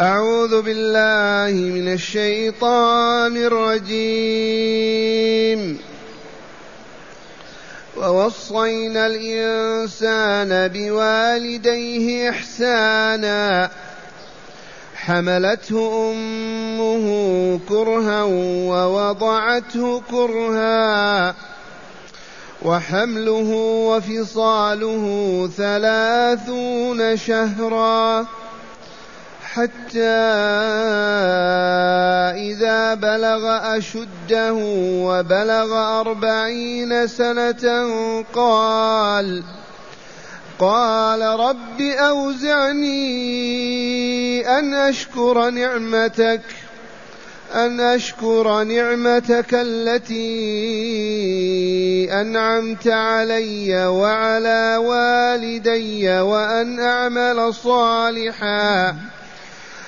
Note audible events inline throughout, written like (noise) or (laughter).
أعوذ بالله من الشيطان الرجيم. ووصينا الإنسان بوالديه إحسانا. حملته أمه كرها ووضعته كرها. وحمله وفصاله ثلاثون شهرا. حتى إذا بلغ أشده وبلغ أربعين سنة قال قال رب أوزعني أن أشكر نعمتك أن أشكر نعمتك التي أنعمت علي وعلى والدي وأن أعمل صالحا.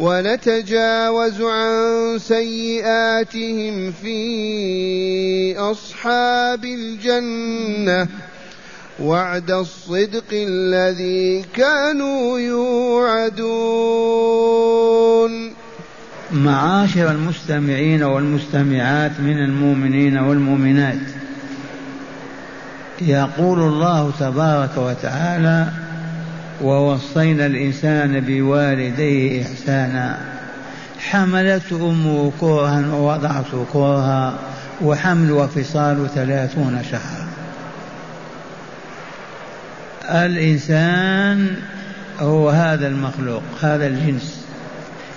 ونتجاوز عن سيئاتهم في أصحاب الجنة. وعد الصدق الذي كانوا يوعدون. معاشر المستمعين والمستمعات من المؤمنين والمؤمنات يقول الله تبارك وتعالى ووصينا الإنسان بوالديه إحسانا. حملت أمه كرها ووضعته كرها وحمل وفصال ثلاثون شهرا. الإنسان هو هذا المخلوق هذا الجنس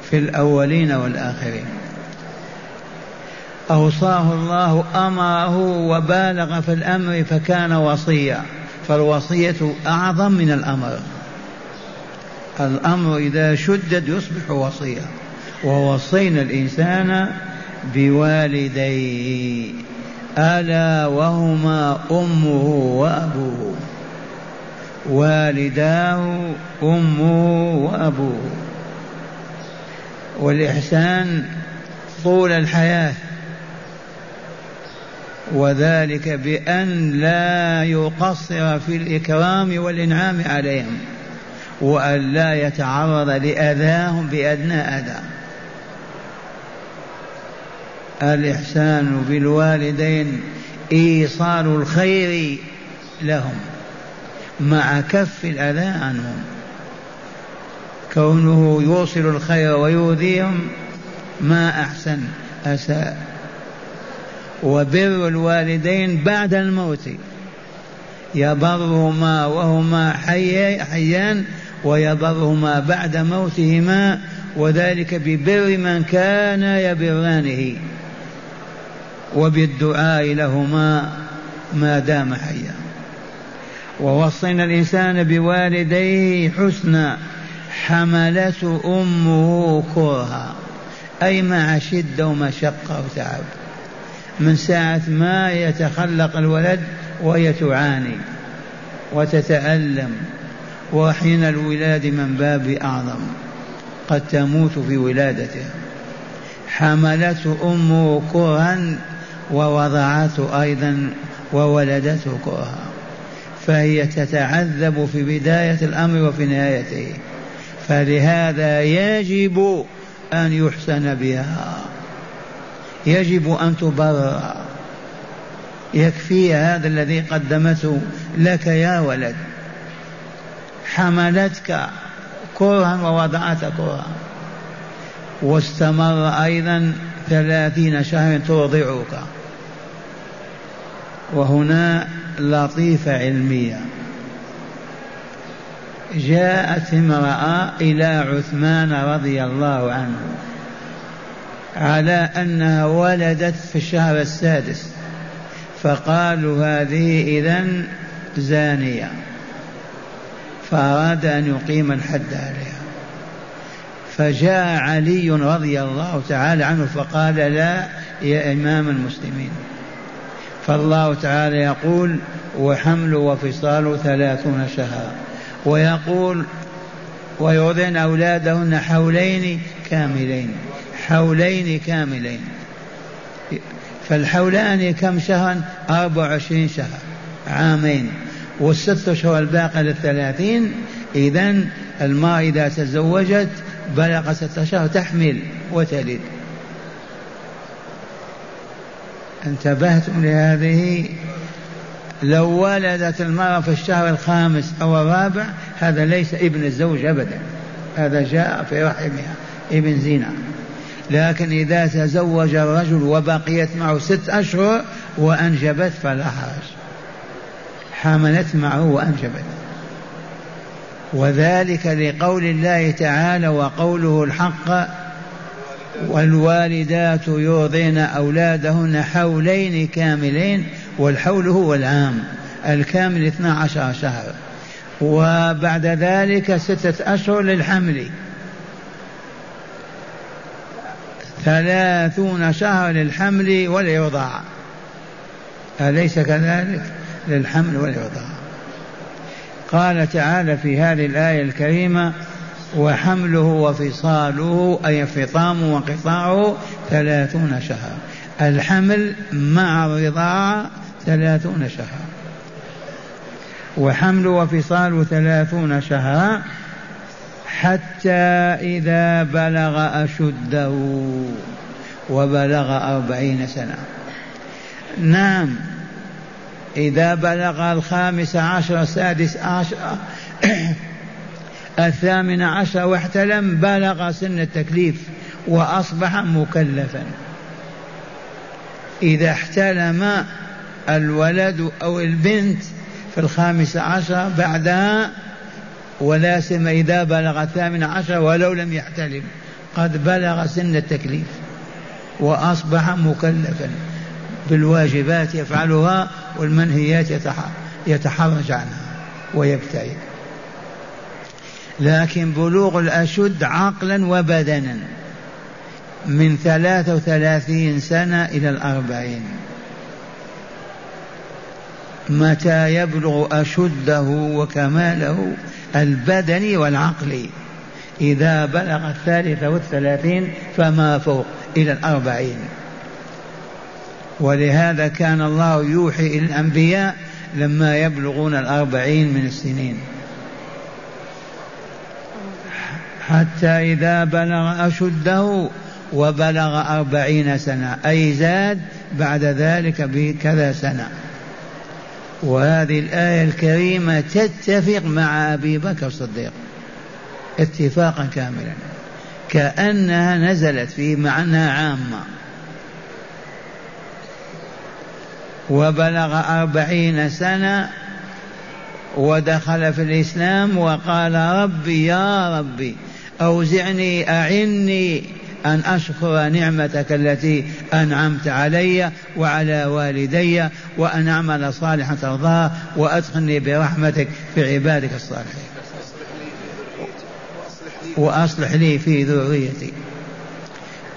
في الأولين والآخرين. أوصاه الله أمره وبالغ في الأمر فكان وصيا فالوصية أعظم من الأمر. الأمر إذا شدد يصبح وصيا ووصينا الإنسان بوالديه. ألا وهما أمه وأبوه. والداه أمه وأبوه. والإحسان طول الحياة. وذلك بأن لا يقصر في الإكرام والإنعام عليهم. وأن لا يتعرض لأذاهم بأدنى أذى. الإحسان بالوالدين إيصال الخير لهم مع كف الأذى عنهم. كونه يوصل الخير ويؤذيهم ما أحسن أساء. وبر الوالدين بعد الموت. يبرهما وهما حي حيان ويبرهما بعد موتهما وذلك ببر من كان يبرانه. وبالدعاء لهما ما دام حيا. ووصينا الإنسان بوالديه حسنا حملته أمه كرها. أي مع شدة ومشقة وتعب من ساعة ما يتخلق الولد وهي تعاني. وتتألم. وحين الولاد من باب أعظم قد تموت في ولادتها حملته أمه كرها ووضعته أيضا وولدته كرها. فهي تتعذب في بداية الأمر وفي نهايته. فلهذا يجب أن يحسن بها. يجب أن تبرر. يكفي هذا الذي قدمته لك يا ولد. حملتك كرها ووضعتك كرها. واستمر أيضا ثلاثين شهرا ترضعك. وهنا لطيفة علمية. جاءت امرأة إلى عثمان رضي الله عنه على أنها ولدت في الشهر السادس. فقالوا هذه إذا زانية. فأراد أن يقيم الحد عليها. فجاء علي رضي الله تعالى عنه فقال لا يا إمام المسلمين. فالله تعالى يقول وحمل وفصال ثلاثون شهرا ويقول ويرضين أولادهن حولين كاملين حولين كاملين. فالحولان كم شهرا؟ أربع وعشرين شهر عامين. والست أشهر الباقية للثلاثين إذا المرأة إذا تزوجت بلغ ستة شهر تحمل وتلد. انتبهتم لهذه؟ لو ولدت المرأة في الشهر الخامس أو الرابع هذا ليس ابن الزوج أبدا. هذا جاء في رحمها ابن زينة. لكن إذا تزوج الرجل وبقيت معه ست أشهر وأنجبت فلا حرج. حملت معه وأنجبت. وذلك لقول الله تعالى وقوله الحق والوالدات يرضين أولادهن حولين كاملين والحول هو العام الكامل اثنا عشر شهر. وبعد ذلك ستة أشهر للحمل. ثلاثون شهر للحمل والإرضاع أليس كذلك؟ للحمل والإرضاع قال تعالى في هذه الآية الكريمة وحمله وفصاله أي فطام وقطاعه ثلاثون شهرا الحمل مع الرضاعة ثلاثون شهرا وحمل وفصال ثلاثون شهرا حتى إذا بلغ أشده وبلغ أربعين سنة. نعم. إذا بلغ الخامس عشر السادس عشر (clears throat) الثامن عشر واحتلم بلغ سن التكليف وأصبح مكلفا. إذا احتلم الولد أو البنت في الخامس عشر بعدها ولا سم إذا بلغ الثامن عشر ولو لم يحتلم قد بلغ سن التكليف وأصبح مكلفا. بالواجبات يفعلها والمنهيات يتحرج عنها ويبتعد. لكن بلوغ الأشد عقلا وبدنا من ثلاثة وثلاثين سنة إلى الأربعين. متى يبلغ أشده وكماله البدني والعقلي إذا بلغ الثالثة والثلاثين فما فوق إلى الأربعين. ولهذا كان الله يوحي إلى الأنبياء لما يبلغون الأربعين من السنين. حتى إذا بلغ أشده وبلغ أربعين سنة أي زاد بعد ذلك بكذا سنة. وهذه الآية الكريمة تتفق مع أبي بكر الصديق اتفاقا كاملا. كأنها نزلت في معنى عامة. وبلغ أربعين سنة ودخل في الإسلام وقال ربي يا ربي أوزعني أعني أن أشكر نعمتك التي أنعمت علي وعلى والدي وأن أعمل صالحا ترضاه وأدخلني برحمتك في عبادك الصالحين. وأصلح لي في ذريتي.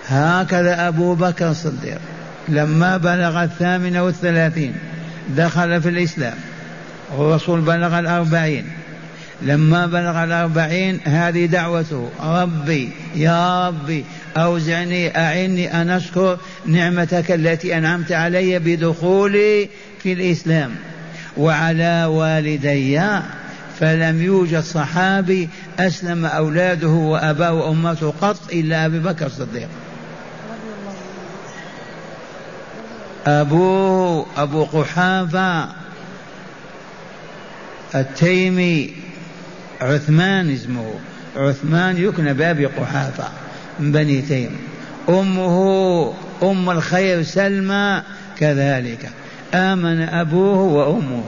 هكذا أبو بكر الصديق. لما بلغ الثامنة والثلاثين دخل في الإسلام والرسول بلغ الأربعين. لما بلغ الأربعين هذه دعوته ربي يا ربي أوزعني أعني أن أشكر نعمتك التي أنعمت علي بدخولي في الإسلام. وعلى والدي فلم يوجد صحابي أسلم أولاده وأباه وأمته قط إلا أبي بكر الصديق. أبوه أبو قحافة التيمي عثمان اسمه. عثمان يكنى بأبي قحافة من بني تيم. أمه أم الخير سلمى كذلك. آمن أبوه وأمه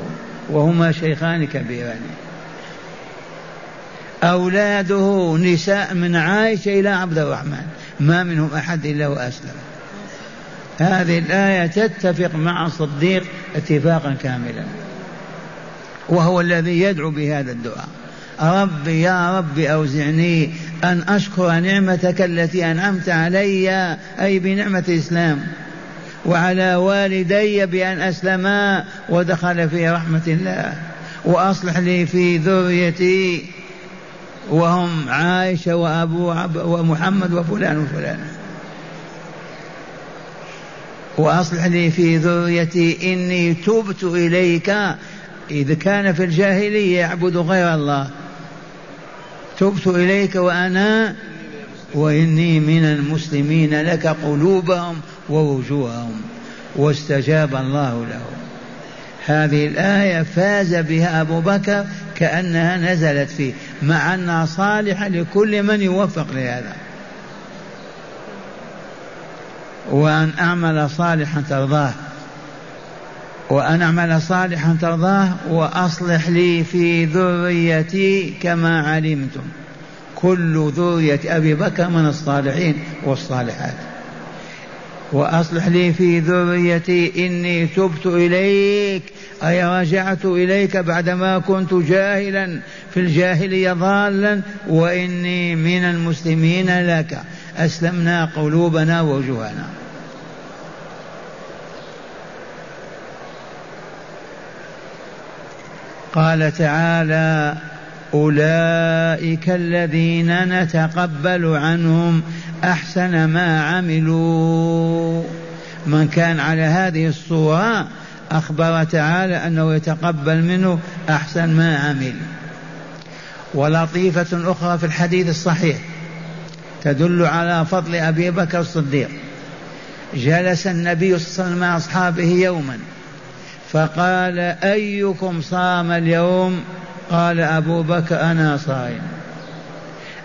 وهما شيخان كبيران. أولاده نساء من عائشة إلى عبد الرحمن. ما منهم أحد إلا وأسلم هذه الآية تتفق مع الصديق اتفاقا كاملا وهو الذي يدعو بهذا الدعاء. ربي يا ربي أوزعني أن أشكر نعمتك التي أنعمت علي أي بنعمة الإسلام وعلى والدي بأن أسلما ودخل في رحمة الله وأصلح لي في ذريتي وهم عائشة وأبو ومحمد وفلان وفلان. وأصلح لي في ذريتي إني تبت إليك. إذا كان في الجاهلية يعبد غير الله. تبت إليك وأنا وإني من المسلمين لك قلوبهم ووجوههم. واستجاب الله له هذه الآية فاز بها أبو بكر كأنها نزلت فيه مع أنها صالحة لكل من يوفق لهذا. وأن أعمل صالحا ترضاه. وأن أعمل صالحا ترضاه وأصلح لي في ذريتي كما علمتم. كل ذرية أبي بكر من الصالحين والصالحات. وأصلح لي في ذريتي إني تبت إليك أي رجعت إليك بعدما كنت جاهلا في الجاهلية ضالا وإني من المسلمين لك. أسلمنا قلوبنا ووجوهنا. قال تعالى أولئك الذين نتقبل عنهم أحسن ما عملوا. من كان على هذه الصورة أخبر تعالى أنه يتقبل منه أحسن ما عمل. ولطيفة أخرى في الحديث الصحيح تدل على فضل أبي بكر الصديق. جلس النبي صلى الله عليه وسلم مع أصحابه يوما. فقال أيكم صام اليوم؟ قال أبو بكر أنا صائم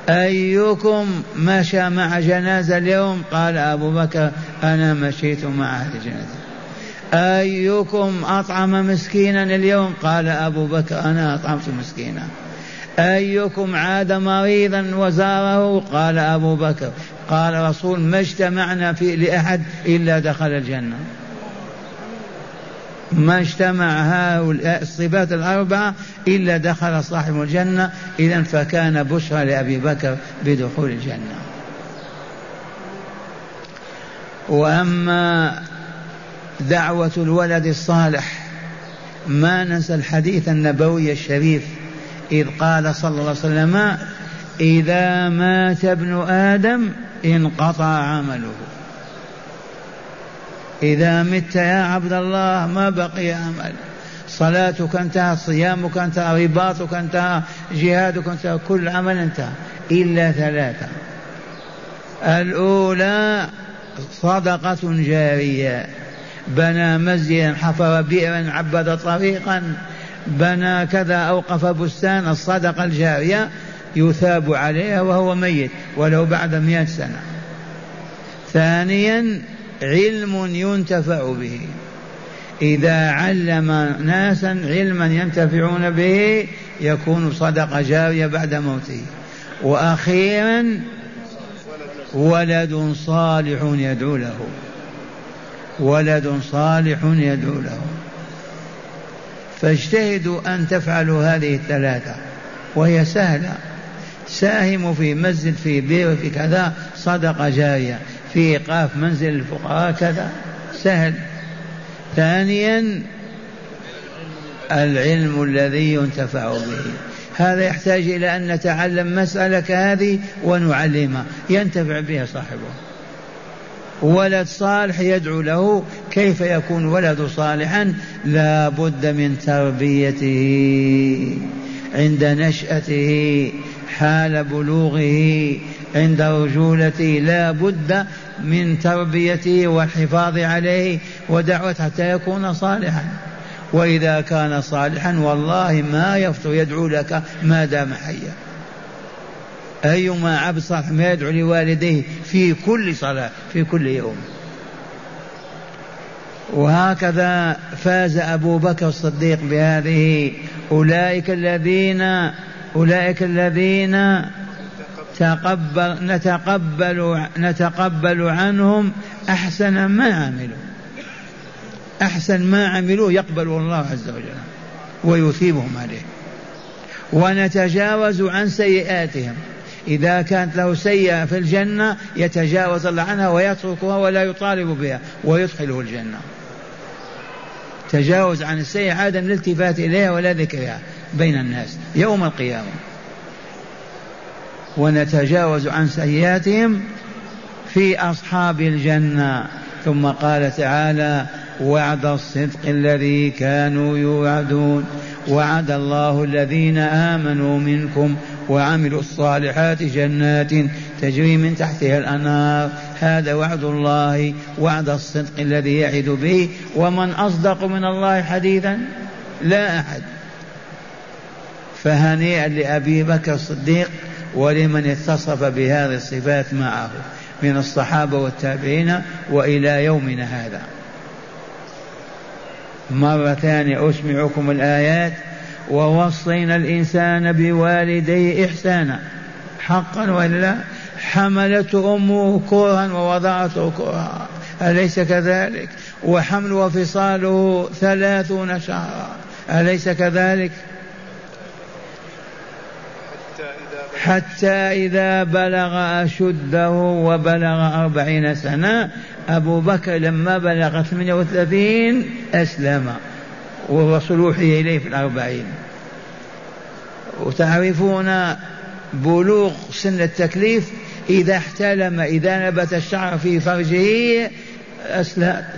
أيكم مشى مع جنازة اليوم؟ قال أبو بكر أنا مشيت مع أهل الجنازة أيكم أطعم مسكينا اليوم؟ قال أبو بكر أنا أطعمت مسكينا. أيكم عاد مريضا وزاره؟ قال أبو بكر. قال رسول ما اجتمعنا في لأحد إلا دخل الجنة. ما اجتمع هؤلاء الصفات الأربعة إلا دخل صاحب الجنة إذا فكان بشرى لأبي بكر بدخول الجنة. وأما دعوة الولد الصالح ما ننسى الحديث النبوي الشريف إذ قال صلى الله عليه وسلم إذا مات ابن آدم انقطع عمله. إذا مت يا عبد الله ما بقي عمل صلاتك انتهى صيامك انتهى رباطك انتهى جهادك انتهى كل عمل انتهى إلا ثلاثة. الأولى صدقة جارية. بنى مسجدا حفر بئرا عبد طريقا. بنى كذا أوقف بستان الصدقة الجارية يثاب عليها وهو ميت ولو بعد مئة سنة. ثانيا علم ينتفع به. إذا علم ناسا علما ينتفعون به يكون صدقة جارية بعد موته. وأخيرا ولد صالح يدعو له. ولد صالح يدعو له. فاجتهدوا أن تفعلوا هذه الثلاثة. وهي سهلة. ساهموا في مسجد في بير في كذا صدقة جارية. في إيقاف منزل الفقراء كذا سهل. ثانيا العلم الذي ينتفع به. هذا يحتاج إلى أن نتعلم مسألة كهذه ونعلمها. ينتفع بها صاحبه. ولد صالح يدعو له كيف يكون ولد صالحا؟ لا بد من تربيته. عند نشأته حال بلوغه عند رجولته لا بد من تربيته والحفاظ عليه ودعوته حتى يكون صالحا. وإذا كان صالحا والله ما يفتر يدعو لك ما دام حيا. أيما عبد صالح ما يدعو لوالديه في كل صلاة في كل يوم. وهكذا فاز أبو بكر الصديق بهذه أولئك الذين أولئك الذين تقبل نتقبل نتقبل عنهم أحسن ما عملوا. أحسن ما عملوا يقبل الله عز وجل ويثيبهم عليه. ونتجاوز عن سيئاتهم. إذا كانت له سيئة في الجنة يتجاوز الله عنها ويتركها ولا يطالب بها ويدخله الجنة. تجاوز عن السيئة عدم الالتفات إليها ولا ذكرها بين الناس يوم القيامة. ونتجاوز عن سيئاتهم في أصحاب الجنة. ثم قال تعالى وعد الصدق الذي كانوا يوعدون. وعد الله الذين آمنوا منكم وعملوا الصالحات جنات تجري من تحتها الأنهار. هذا وعد الله وعد الصدق الذي يعد به. ومن أصدق من الله حديثا لا أحد. فهنيئا لأبي بكر الصديق ولمن اتصف بهذه الصفات معه من الصحابة والتابعين وإلى يومنا هذا. مرة ثانية أسمعكم الآيات ووصينا الإنسان بوالديه إحسانا. حقا وإلا حملته أمه كرها ووضعته كرها. أليس كذلك؟ وحمل وفصاله ثلاثون شهرا. أليس كذلك؟ حتى إذا بلغ أشده وبلغ أربعين سنة أبو بكر لما بلغ 38 أسلم والرسول أوحي إليه في الأربعين. وتعرفون بلوغ سن التكليف إذا احتلم إذا نبت الشعر في فرجه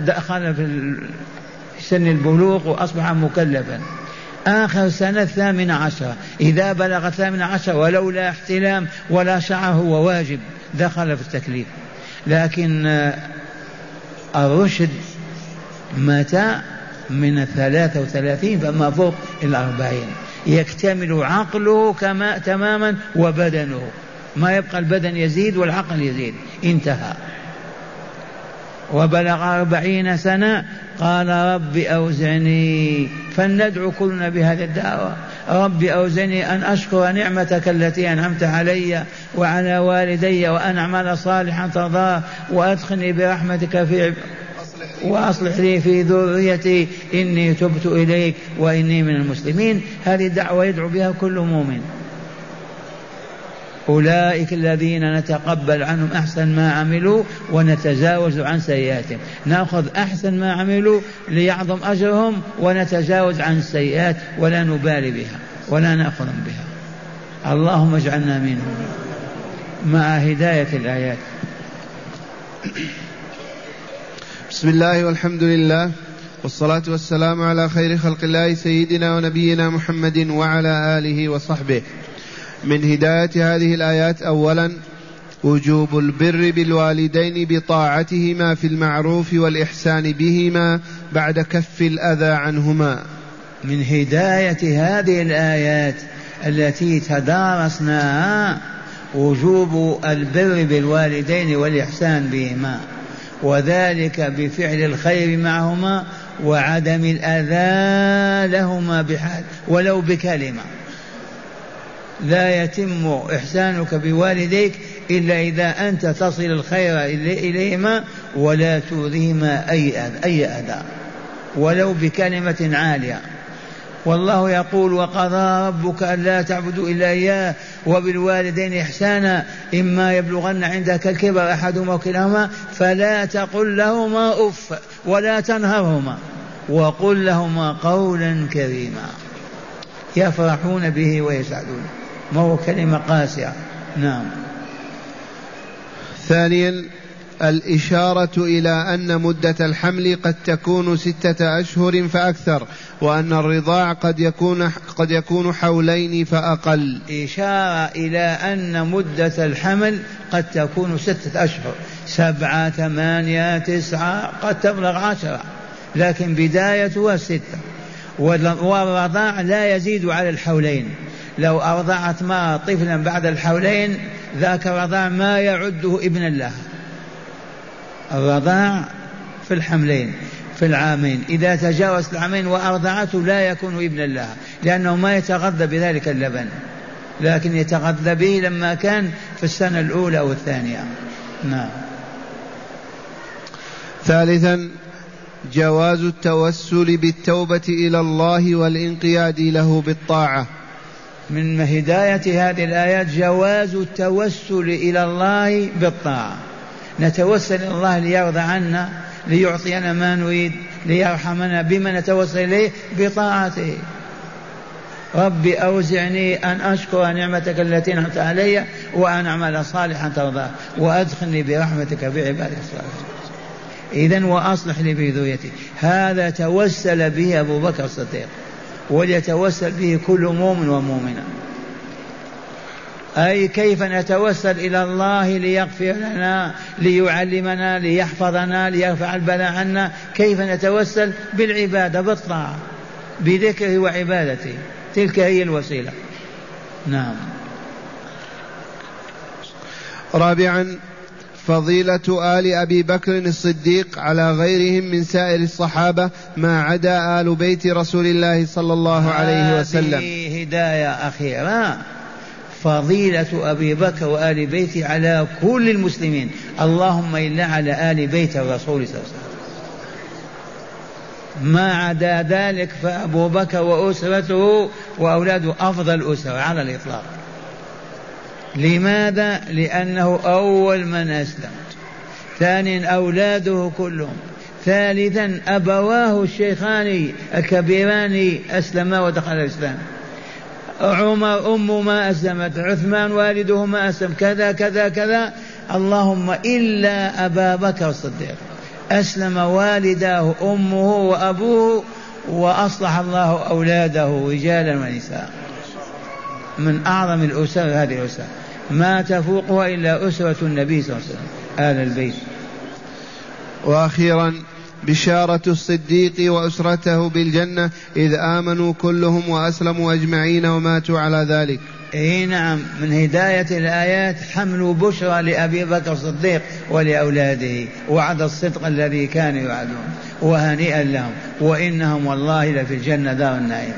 دخل في سن البلوغ وأصبح مكلفا. آخر سنة الثامنة عشرة. إذا بلغ الثامنة عشرة ولولا احتلام ولا شعر هو واجب دخل في التكليف. لكن الرشد متى من الثلاثة وثلاثين فما فوق الأربعين. يكتمل عقله كما تماما وبدنه. ما يبقى البدن يزيد والعقل يزيد. انتهى. وبلغ أربعين سنة قال رب أوزعني فلندعو كلنا بهذه الدعوة. رب أوزعني أن أشكر نعمتك التي أنعمت علي وعلى والدي وأن أعمل صالحا ترضاه وأدخلني برحمتك في وأصلح لي في ذريتي. إني تبت إليك وإني من المسلمين. هذه دعوة يدعو بها كل مؤمن. أولئك الذين نتقبل عنهم أحسن ما عملوا ونتجاوز عن سيئاتهم. نأخذ أحسن ما عملوا ليعظم أجرهم ونتجاوز عن السيئات ولا نبالي بها ولا نأخذ بها. اللهم اجعلنا منهم مع هداية الآيات. بسم الله والحمد لله والصلاة والسلام على خير خلق الله سيدنا ونبينا محمد وعلى آله وصحبه. من هداية هذه الآيات أولا وجوب البر بالوالدين بطاعتهما في المعروف والإحسان بهما بعد كف الأذى عنهما. من هداية هذه الآيات التي تدارسناها وجوب البر بالوالدين والإحسان بهما وذلك بفعل الخير معهما وعدم الأذى لهما بحال ولو بكلمة. لا يتم إحسانك بوالديك إلا إذا أنت تصل الخير إليهما ولا تؤذيهما أي أذى, أي أذى. ولو بكلمة عالية. والله يقول وقضى ربك ألا تعبدوا إلا إياه وبالوالدين إحسانا إما يبلغن عندك الكبر أحدهما وكلاهما فلا تقل لهما أف ولا تنهرهما وقل لهما قولا كريما. يفرحون به ويسعدون. ما هو كلمة قاسية. نعم. ثانيا الإشارة إلى أن مدة الحمل قد تكون ستة أشهر فأكثر وأن الرضاع قد يكون قد يكون حولين فأقل. إشارة إلى أن مدة الحمل قد تكون ستة أشهر. سبعة ثمانية تسعة قد تبلغ عشرة. لكن بدايتها ستة. والرضاع لا يزيد على الحولين. لو أرضعت ما طفلا بعد الحولين ذاك الرضاع ما يعده ابنا لها الرضاع في الحملين في العامين. إذا تجاوز العامين وأرضعته لا يكون ابنا لها لأنه ما يتغذى بذلك اللبن. لكن يتغذى به لما كان في السنة الأولى أو الثانية. نعم. ثالثا جواز التوسل بالتوبة إلى الله والانقياد له بالطاعة. من هداية هذه الآيات جواز التوسل إلى الله بالطاعة. نتوسل إلى الله ليرضى عنا ليعطينا ما نريد ليرحمنا بما نتوسل إليه بطاعته. ربي أوزعني أن أشكر نعمتك التي أنعمت علي وأن أعمل صالحا ترضاه وأدخلني برحمتك في عبادك الصالحين. إذا وأصلح لي بذريتي هذا توسل به أبو بكر الصديق. وليتوسل به كل مؤمن ومؤمنة. أي كيف نتوسل إلى الله ليغفر لنا ليعلمنا ليحفظنا ليرفع البلاء عنا؟ كيف نتوسل؟ بالعبادة بالطاعة بذكره وعبادته. تلك هي الوسيلة. نعم. رابعا فضيلة آل أبي بكر الصديق على غيرهم من سائر الصحابة ما عدا آل بيت رسول الله صلى الله عليه وسلم. هذه هداية أخيرة. فضيلة أبي بكر وآل بيته على كل المسلمين. اللهم إلا على آل بيت الرسول صلى الله عليه وسلم. ما عدا ذلك فأبو بكر وأسرته وأولاده أفضل أسرة على الإطلاق. لماذا؟ لأنه أول من أسلم ثانيا أولاده كلهم. ثالثا أبواه الشيخان الكبيران أسلما ودخل الإسلام. عمر أمه ما أسلمت. عثمان والده ما أسلم. كذا كذا كذا. اللهم إلا أبا بكر الصديق. أسلم والداه أمه وأبوه وأصلح الله أولاده رجالا ونساء. من أعظم الأسر هذه الأسر. ما تفوقها إلا أسرة النبي صلى الله عليه وسلم آل البيت. وأخيرا بشارة الصديق وأسرته بالجنة إذ آمنوا كلهم وأسلموا أجمعين وماتوا على ذلك. إي نعم من هداية الآيات حمل بشرى لأبي بكر الصديق ولأولاده وعد الصدق الذي كانوا يوعدون وهنيئا لهم وإنهم والله لفي الجنة دار النعيم.